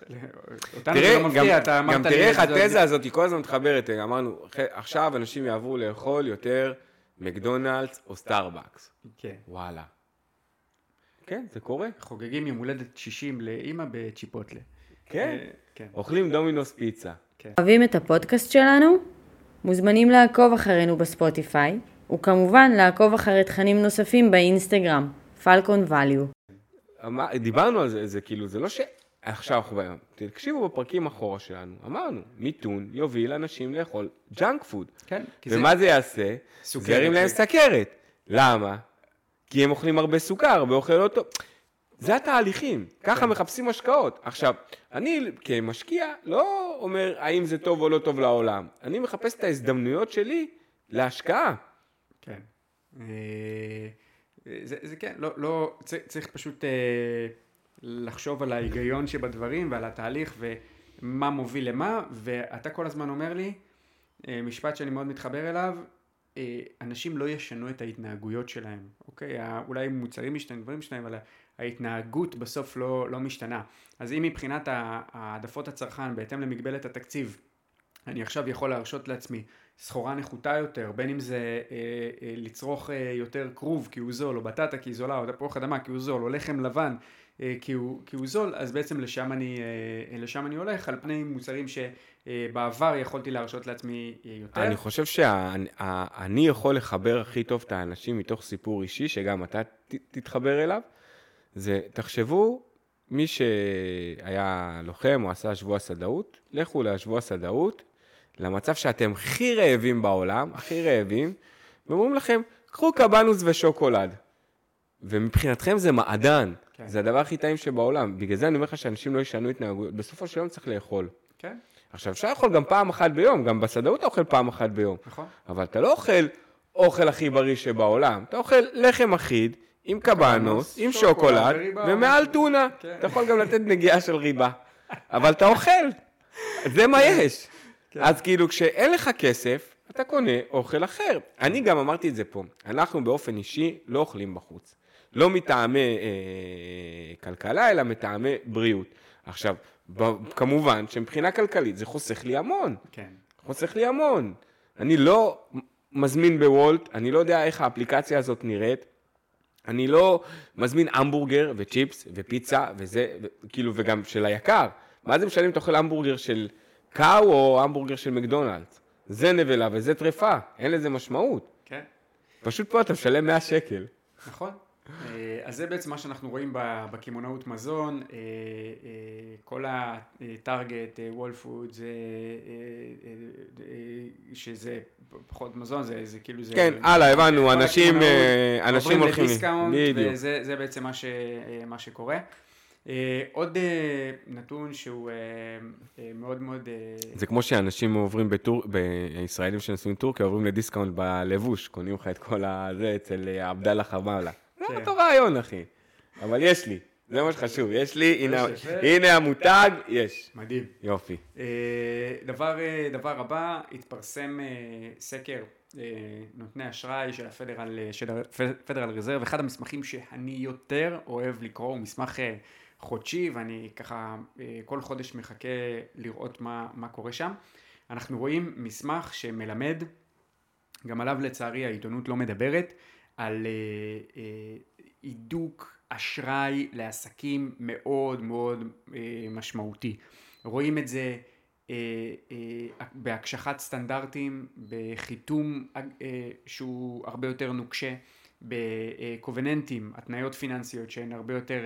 אותנו זה לא גם, מפתיע, אתה אמרת גם לי... תראה איך זה- התזה הזאת היא כל הזמן מתחברת, אמרנו, "אחרי- עכשיו אנשים יעברו לאכול יותר מקדונלדס או סטארבקס. כן. וואלה. כן, זה קורה. חוגגים יום הולדת 60 לאימא בצ'יפוטלה. כן. אה, כן. אוכלים דומינוס פיצה. אוהבים את הפודקאסט שלנו? מוזמנים לעקוב אחרינו בספוטיפיי, וכמובן לעקוב אחרי תכנים נוספים באינסטגרם, Falcon Value. דיברנו על זה, זה כאילו, זה לא ש... עכשיו אנחנו באים, תקשיבו בפרקים אחורה שלנו, אמרנו, מיתון יוביל אנשים לאכול ג'אנק פוד. כן, ומה זה יעשה? סוכרת. זה ירים להם סכרת. למה? כי הם אוכלים הרבה סוכר, הרבה אוכל לא טוב. זה התהליכים, ככה כן. מחפשים השקעות. עכשיו, אני כמשקיע לא אומר האם זה טוב או לא טוב לעולם, אני מחפש את ההזדמנויות שלי להשקעה. כן. זה, זה כן, לא, לא, צריך, צריך פשוט אה, לחשוב על ההיגיון שבדברים ועל התהליך ומה מוביל למה, ואתה כל הזמן אומר לי, אה, משפט שאני מאוד מתחבר אליו, אה, אנשים לא ישנו את ההתנהגויות שלהם, אוקיי? אולי מוצרים משתנים, דברים משתנים, אבל ההתנהגות בסוף לא, לא משתנה. אז אם מבחינת העדפות הצרכן בהתאם למגבלת התקציב, אני עכשיו יכול להרשות לעצמי סחורה נחותה יותר, בין אם זה אה, אה, לצרוך אה, יותר כרוב כי הוא זול, או בטטה כי היא זולה, או תפוח אדמה כי הוא זול, או לחם לבן אה, כי, הוא, כי הוא זול, אז בעצם לשם אני, אה, לשם אני הולך, על פני מוצרים שבעבר יכולתי להרשות לעצמי אה, יותר. אני חושב שאני יכול לחבר הכי טוב את האנשים מתוך סיפור אישי, שגם אתה ת- תתחבר אליו. זה, תחשבו, מי שהיה לוחם או עשה שבוע סדאות, לכו לשבוע סדאות, למצב שאתם הכי רעבים בעולם, הכי רעבים, ואומרים לכם, קחו קבנוס ושוקולד. ומבחינתכם זה מעדן, כן. זה הדבר הכי טעים שבעולם. בגלל זה אני אומר לך שאנשים לא ישנו התנהגויות, בסופו של יום צריך לאכול. כן, עכשיו, אפשר לאכול גם פעם אחת ביום, גם בסדאות אתה אוכל פעם אחת ביום. נכון. אבל אתה לא אוכל אוכל הכי בריא שבעולם, אתה אוכל לחם אחיד, עם קבנוס, עם שוקולד. ומעל טונה. כן. אתה יכול גם לתת נגיעה של ריבה. אבל אתה אוכל, זה מה יש. כן. אז כאילו, כשאין לך כסף, אתה קונה אוכל אחר. אני גם אמרתי את זה פה, אנחנו באופן אישי לא אוכלים בחוץ. לא מטעמי אה, כלכלה, אלא מטעמי בריאות. עכשיו, ב- כמובן שמבחינה כלכלית זה חוסך לי המון. כן. חוסך לי המון. אני לא מזמין בוולט, אני לא יודע איך האפליקציה הזאת נראית. אני לא מזמין המבורגר וצ'יפס ופיצה וזה, ו- כאילו, וגם של היקר. מה זה משנה אם אתה אוכל המבורגר של קאו או המבורגר של מקדונלדס? זה נבלה וזה טרפה, אין לזה משמעות. כן. פשוט פה אתה משלם 100 שקל. נכון. אה, אז זה בעצם מה שאנחנו רואים בקמעונאות מזון, אה, אה, כל הטארגט, וול פוד, זה, שזה פחות מזון, זה, זה כאילו זה... כן, הלאה, הבנו, אנשים, אנשים עוברים הולכים... לדיסקאונט, בדיוק. וזה זה בעצם מה, ש, מה שקורה. אה, עוד אה, נתון שהוא אה, אה, מאוד מאוד... אה, זה כמו שאנשים עוברים בטור... בישראלים שנוסעים טורקיה, עוברים לדיסקאונט בלבוש, קונים לך את כל הזה אצל עבדאללה חמאלה. זה כן. אותו רעיון, אחי. אבל יש לי, זה מה שחשוב, יש לי, הנה-. הנה המותג, יש. מדהים. יופי. אה, דבר, אה, דבר הבא, התפרסם אה, סקר נותני אשראי של הפדרל, של הפדרל רזרב, אחד המסמכים שאני יותר אוהב לקרוא, הוא מסמך חודשי, ואני ככה אה, כל חודש מחכה לראות מה, מה קורה שם. אנחנו רואים מסמך שמלמד, גם עליו לצערי העיתונות לא מדברת, על אה, אה, הידוק אשראי לעסקים מאוד מאוד משמעותי. רואים את זה בהקשחת סטנדרטים, בחיתום שהוא הרבה יותר נוקשה, בקובננטים, התניות פיננסיות שהן הרבה יותר אה, אה,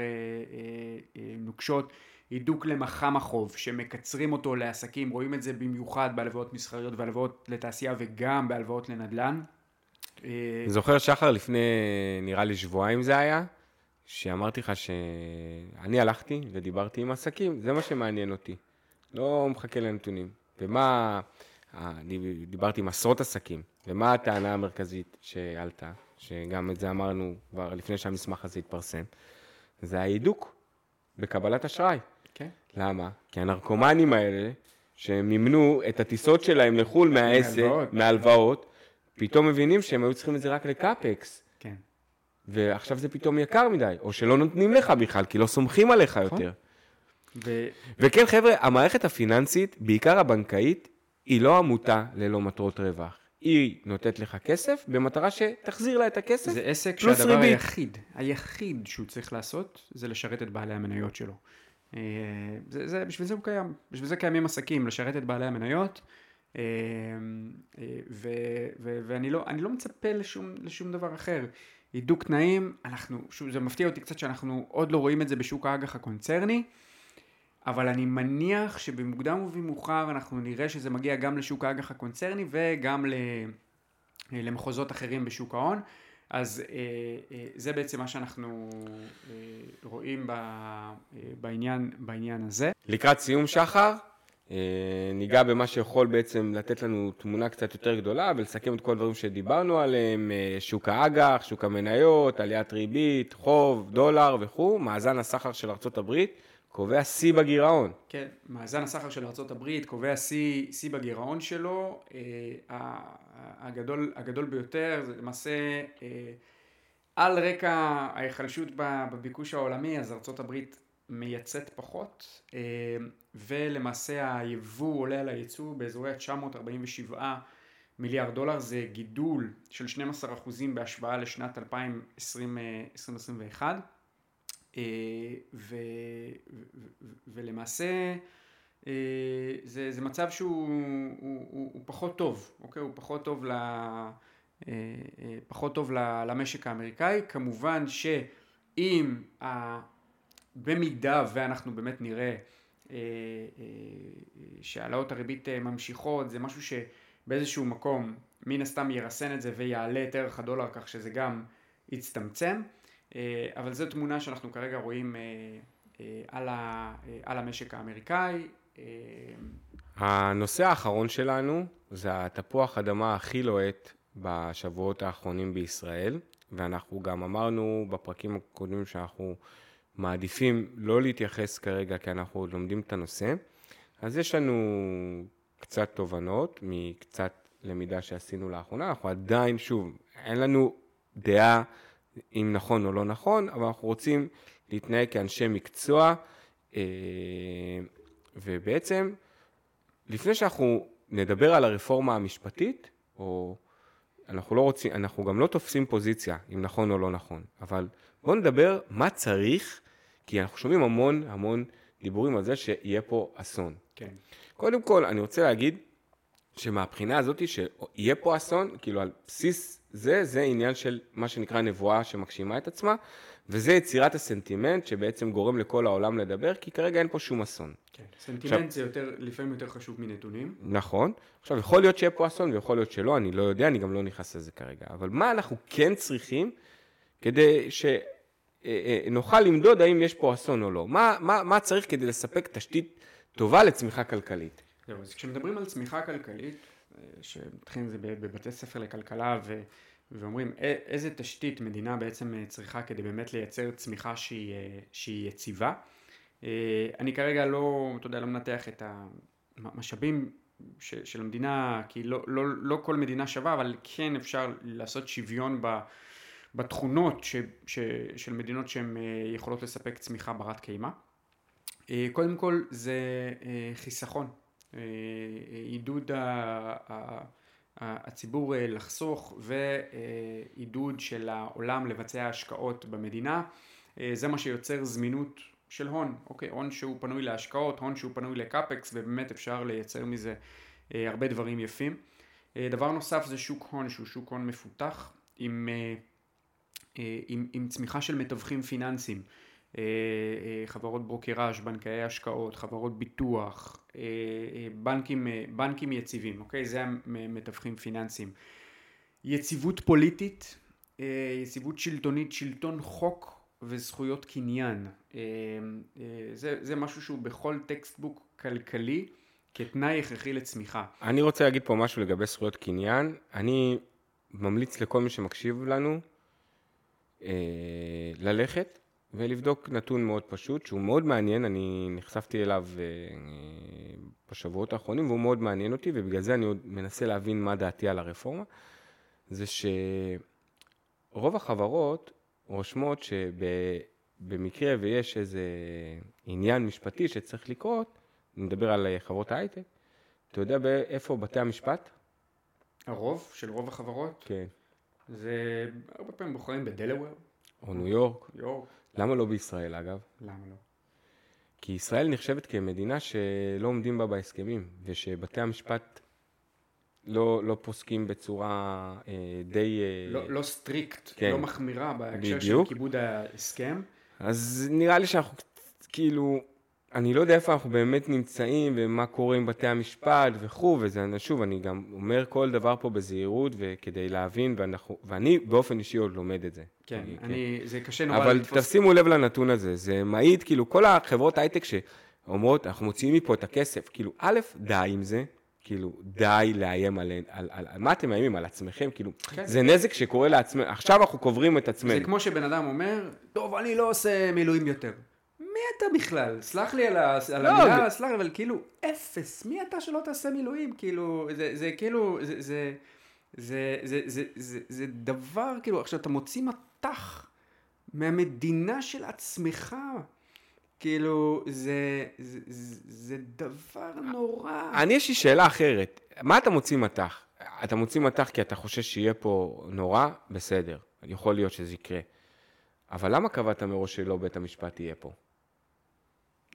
אה, נוקשות, הידוק למח"מ החוב שמקצרים אותו לעסקים, רואים את זה במיוחד בהלוואות מסחריות והלוואות לתעשייה וגם בהלוואות לנדל"ן. אני זוכר, שחר, לפני, נראה לי שבועיים זה היה, שאמרתי לך שאני הלכתי ודיברתי עם עסקים, זה מה שמעניין אותי. לא מחכה לנתונים. ומה, אני דיברתי עם עשרות עסקים, ומה הטענה המרכזית שעלתה, שגם את זה אמרנו כבר לפני שהמסמך הזה התפרסם, זה ההידוק בקבלת אשראי. כן. למה? כי הנרקומנים האלה, שמימנו את הטיסות שלהם לחו"ל מהעסק, מהלוואות. פתאום מבינים שהם היו צריכים את זה רק לקאפקס. כן. ועכשיו זה פתאום יקר מדי, או שלא נותנים לך בכלל, כי לא סומכים עליך יותר. ו... וכן, חבר'ה, המערכת הפיננסית, בעיקר הבנקאית, היא לא עמותה ללא מטרות רווח. היא נותנת לך כסף במטרה שתחזיר לה את הכסף, זה עסק שהדבר ריבית. היחיד, היחיד שהוא צריך לעשות, זה לשרת את בעלי המניות שלו. אה, זה, זה, בשביל זה הוא קיים, בשביל זה קיימים עסקים, לשרת את בעלי המניות, אה, אה, ו, ו, ואני לא, לא מצפה לשום, לשום דבר אחר. הידוק תנאים, אנחנו, שוב, זה מפתיע אותי קצת שאנחנו עוד לא רואים את זה בשוק האג"ח הקונצרני, אבל אני מניח שבמוקדם ובמאוחר אנחנו נראה שזה מגיע גם לשוק האג"ח הקונצרני וגם ל... למחוזות אחרים בשוק ההון. אז אה, אה, זה בעצם מה שאנחנו אה, רואים אה, בעניין, בעניין הזה. לקראת סיום שחר, אה, ניגע במה שיכול בעצם לתת לנו תמונה קצת יותר גדולה ולסכם את כל הדברים שדיברנו עליהם, אה, שוק האג"ח, שוק המניות, עליית ריבית, חוב, דולר וכו', מאזן הסחר של ארה"ב קובע שיא בגירעון. כן, מאזן הסחר של ארה"ב קובע שיא, בגירעון שלו, אה, הגדול, הגדול ביותר, זה למעשה אה, על רקע ההיחלשות בביקוש העולמי, אז ארה"ב מייצאת פחות, אה, ולמעשה היבוא עולה על הייצוא באזורי ה-947 מיליארד דולר, זה גידול של 12% בהשוואה לשנת 2021. אה, ו, ו, ו, ולמעשה אה, זה, זה מצב שהוא הוא, הוא, הוא פחות טוב, אוקיי? הוא פחות טוב, ל, אה, פחות טוב למשק האמריקאי. כמובן שאם, ה, במידה ואנחנו באמת נראה אה, אה, שהעלאות הריבית ממשיכות, זה משהו שבאיזשהו מקום מן הסתם ירסן את זה ויעלה את ערך הדולר כך שזה גם יצטמצם. אה, אבל זו תמונה שאנחנו כרגע רואים אה, אה, על, על המשק האמריקאי. הנושא האחרון שלנו זה התפוח אדמה הכי לוהט בשבועות האחרונים בישראל, ואנחנו גם אמרנו בפרקים הקודמים שאנחנו מעדיפים לא להתייחס כרגע כי אנחנו עוד לומדים את הנושא. אז יש לנו קצת תובנות מקצת למידה שעשינו לאחרונה, אנחנו עדיין, שוב, אין לנו דעה אם נכון או לא נכון, אבל אנחנו רוצים להתנהג כאנשי מקצוע, אה, ובעצם, לפני שאנחנו נדבר על הרפורמה המשפטית, או אנחנו לא רוצים, אנחנו גם לא תופסים פוזיציה, אם נכון או לא נכון, אבל בואו נדבר מה צריך, כי אנחנו שומעים המון המון דיבורים על זה שיהיה פה אסון. כן. קודם כל, אני רוצה להגיד שמהבחינה הזאת שיהיה פה אסון, כאילו על בסיס זה, זה עניין של מה שנקרא נבואה שמגשימה את עצמה, וזה יצירת הסנטימנט שבעצם גורם לכל העולם לדבר, כי כרגע אין פה שום אסון. כן. סנטימנט זה יותר, לפעמים יותר חשוב מנתונים. נכון. עכשיו, יכול להיות שיהיה פה אסון ויכול להיות שלא, אני לא יודע, אני גם לא נכנס לזה כרגע. אבל מה אנחנו כן צריכים כדי שנוכל למדוד האם יש פה אסון או לא? מה, מה, מה צריך כדי לספק תשתית טובה לצמיחה כלכלית? זהו, אז כשמדברים על צמיחה כלכלית, אה, שמתחילים את זה בבתי ספר לכלכלה ו, ואומרים איזה תשתית מדינה בעצם אה, צריכה כדי באמת לייצר צמיחה שהיא, אה, שהיא יציבה. אני כרגע לא, אתה יודע, לא מנתח את המשאבים ש, של המדינה, כי לא, לא, לא כל מדינה שווה, אבל כן אפשר לעשות שוויון. בתכונות ש, ש, של מדינות שהן יכולות לספק צמיחה ברת קיימא. קודם כל זה חיסכון, עידוד ה- ה- ה- הציבור אה, לחסוך ועידוד של העולם לבצע השקעות במדינה. אה, זה מה שיוצר זמינות של הון, אוקיי, הון שהוא פנוי להשקעות, הון שהוא פנוי לקאפקס ובאמת אפשר לייצר מזה אה, הרבה דברים יפים. אה, דבר נוסף זה שוק הון שהוא שוק הון מפותח עם, אה, אה, עם, עם צמיחה של מתווכים פיננסיים. אה, אה, חברות ברוקראז', בנקאי השקעות, חברות ביטוח, אה, בנקים, בנקים יציבים, אוקיי? זה המתווכים פיננסיים. יציבות פוליטית, יציבות שלטונית, שלטון חוק וזכויות קניין. זה, זה משהו שהוא בכל textbook כלכלי כתנאי הכרחי לצמיחה. אני רוצה להגיד פה משהו לגבי זכויות קניין. אני ממליץ לכל מי שמקשיב לנו ללכת ולבדוק נתון מאוד פשוט, שהוא מאוד מעניין, אני נחשפתי אליו אה, בשבועות האחרונים והוא מאוד מעניין אותי, ובגלל זה אני עוד מנסה להבין מה דעתי על הרפורמה, זה שרוב החברות רושמות שבמקרה ויש איזה עניין משפטי שצריך לקרות, אני מדבר על חברות ההייטק, אתה יודע איפה בתי המשפט? הרוב של רוב החברות? כן. זה הרבה פעמים בוחרים בדלוור. או ניו יורק. יורק. למה לא בישראל אגב? למה לא? כי ישראל נחשבת כמדינה שלא עומדים בה בהסכמים, ושבתי המשפט לא, לא פוסקים בצורה אה, די... אה, לא, לא strict, כן. לא מחמירה בהקשר בדיוק. של כיבוד ההסכם. אז נראה לי שאנחנו כאילו, אני לא יודע איפה אנחנו באמת נמצאים ומה קורה עם בתי המשפט וכו', וזה, שוב, אני גם אומר כל דבר פה בזהירות וכדי להבין, ואנחנו, ואני באופן אישי עוד לומד את זה. כן, אני, אני, זה קשה נורא אבל לתפוס. תשימו לב לנתון הזה, זה מעיד, כאילו, כל החברות הייטק שאומרות, אנחנו מוציאים מפה את הכסף, כאילו, א', די עם זה, כאילו, די לאיים על, על, על, על מה אתם מאיימים? על עצמכם? כאילו, כן. זה נזק שקורה לעצמנו, עכשיו אנחנו קוברים את עצמנו. זה כמו שבן אדם אומר, טוב, אני לא עושה מילואים יותר. מי אתה בכלל? סלח לי על, ה... על לא, המילה, זה- סלח לי, אבל כאילו, אפס. מי אתה שלא תעשה מילואים? כאילו, זה, זה כאילו, זה, זה, זה, זה, זה, זה, זה דבר, כאילו, עכשיו אתה מוציא מטח מהמדינה של עצמך. כאילו, זה, זה, זה, זה דבר נורא. אני, יש לי שאלה אחרת. מה אתה מוציא מטח? אתה מוציא מטח כי אתה חושש שיהיה פה נורא? בסדר, יכול להיות שזה יקרה. אבל למה קבעת מראש שלא בית המשפט יהיה פה?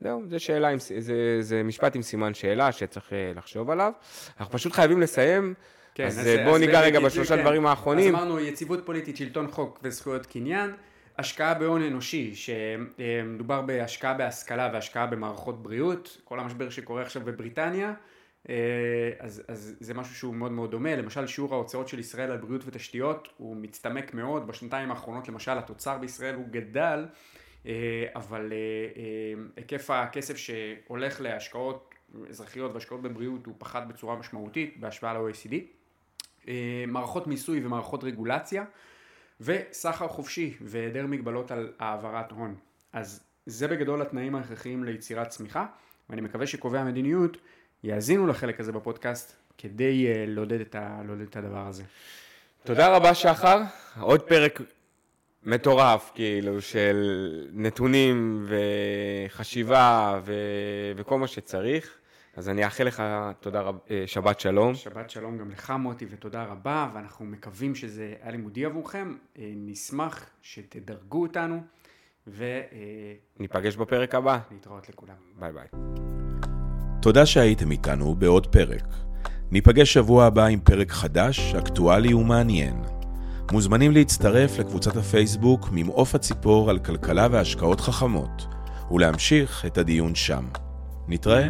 זהו, זו שאלה, עם, זה, זה משפט עם סימן שאלה שצריך אה, לחשוב עליו. אנחנו פשוט חייבים לסיים, כן, אז, אה, בואו ניגע רגע בשלושה כן. דברים האחרונים. אז אמרנו יציבות פוליטית, שלטון חוק וזכויות קניין, השקעה בהון אנושי, שמדובר בהשקעה בהשכלה והשקעה במערכות בריאות, כל המשבר שקורה עכשיו בבריטניה, אה, אז, אז זה משהו שהוא מאוד מאוד דומה, למשל שיעור ההוצאות של ישראל על בריאות ותשתיות הוא מצטמק מאוד, בשנתיים האחרונות למשל התוצר בישראל הוא גדל, אבל אה, אה, היקף הכסף שהולך להשקעות אזרחיות והשקעות בבריאות הוא פחת בצורה משמעותית בהשוואה ל-OECD. אה, מערכות מיסוי ומערכות רגולציה וסחר חופשי והיעדר מגבלות על העברת הון. אז זה בגדול התנאים ההכרחיים ליצירת צמיחה ואני מקווה שקובעי המדיניות יאזינו לחלק הזה בפודקאסט כדי אה, לעודד את, ה, לעודד את הדבר הזה. תודה רבה, שחר. עוד פרק מטורף, כאילו, של נתונים וחשיבה ו... וכל מה שצריך. אז אני אאחל לך תודה רבה, אה, שבת שלום. שבת שלום גם לך מוטי ותודה רבה ואנחנו מקווים שזה היה לימודי עבורכם. אה, נשמח שתדרגו אותנו ולהתראות ניפגש בפרק הבא. לכולם. ביי ביי. תודה שהייתם איתנו בעוד פרק. ניפגש שבוע הבא עם פרק חדש, אקטואלי ומעניין. מוזמנים להצטרף לקבוצת הפייסבוק ממעוף הציפור על כלכלה והשקעות חכמות, ולהמשיך את הדיון שם. נתראה.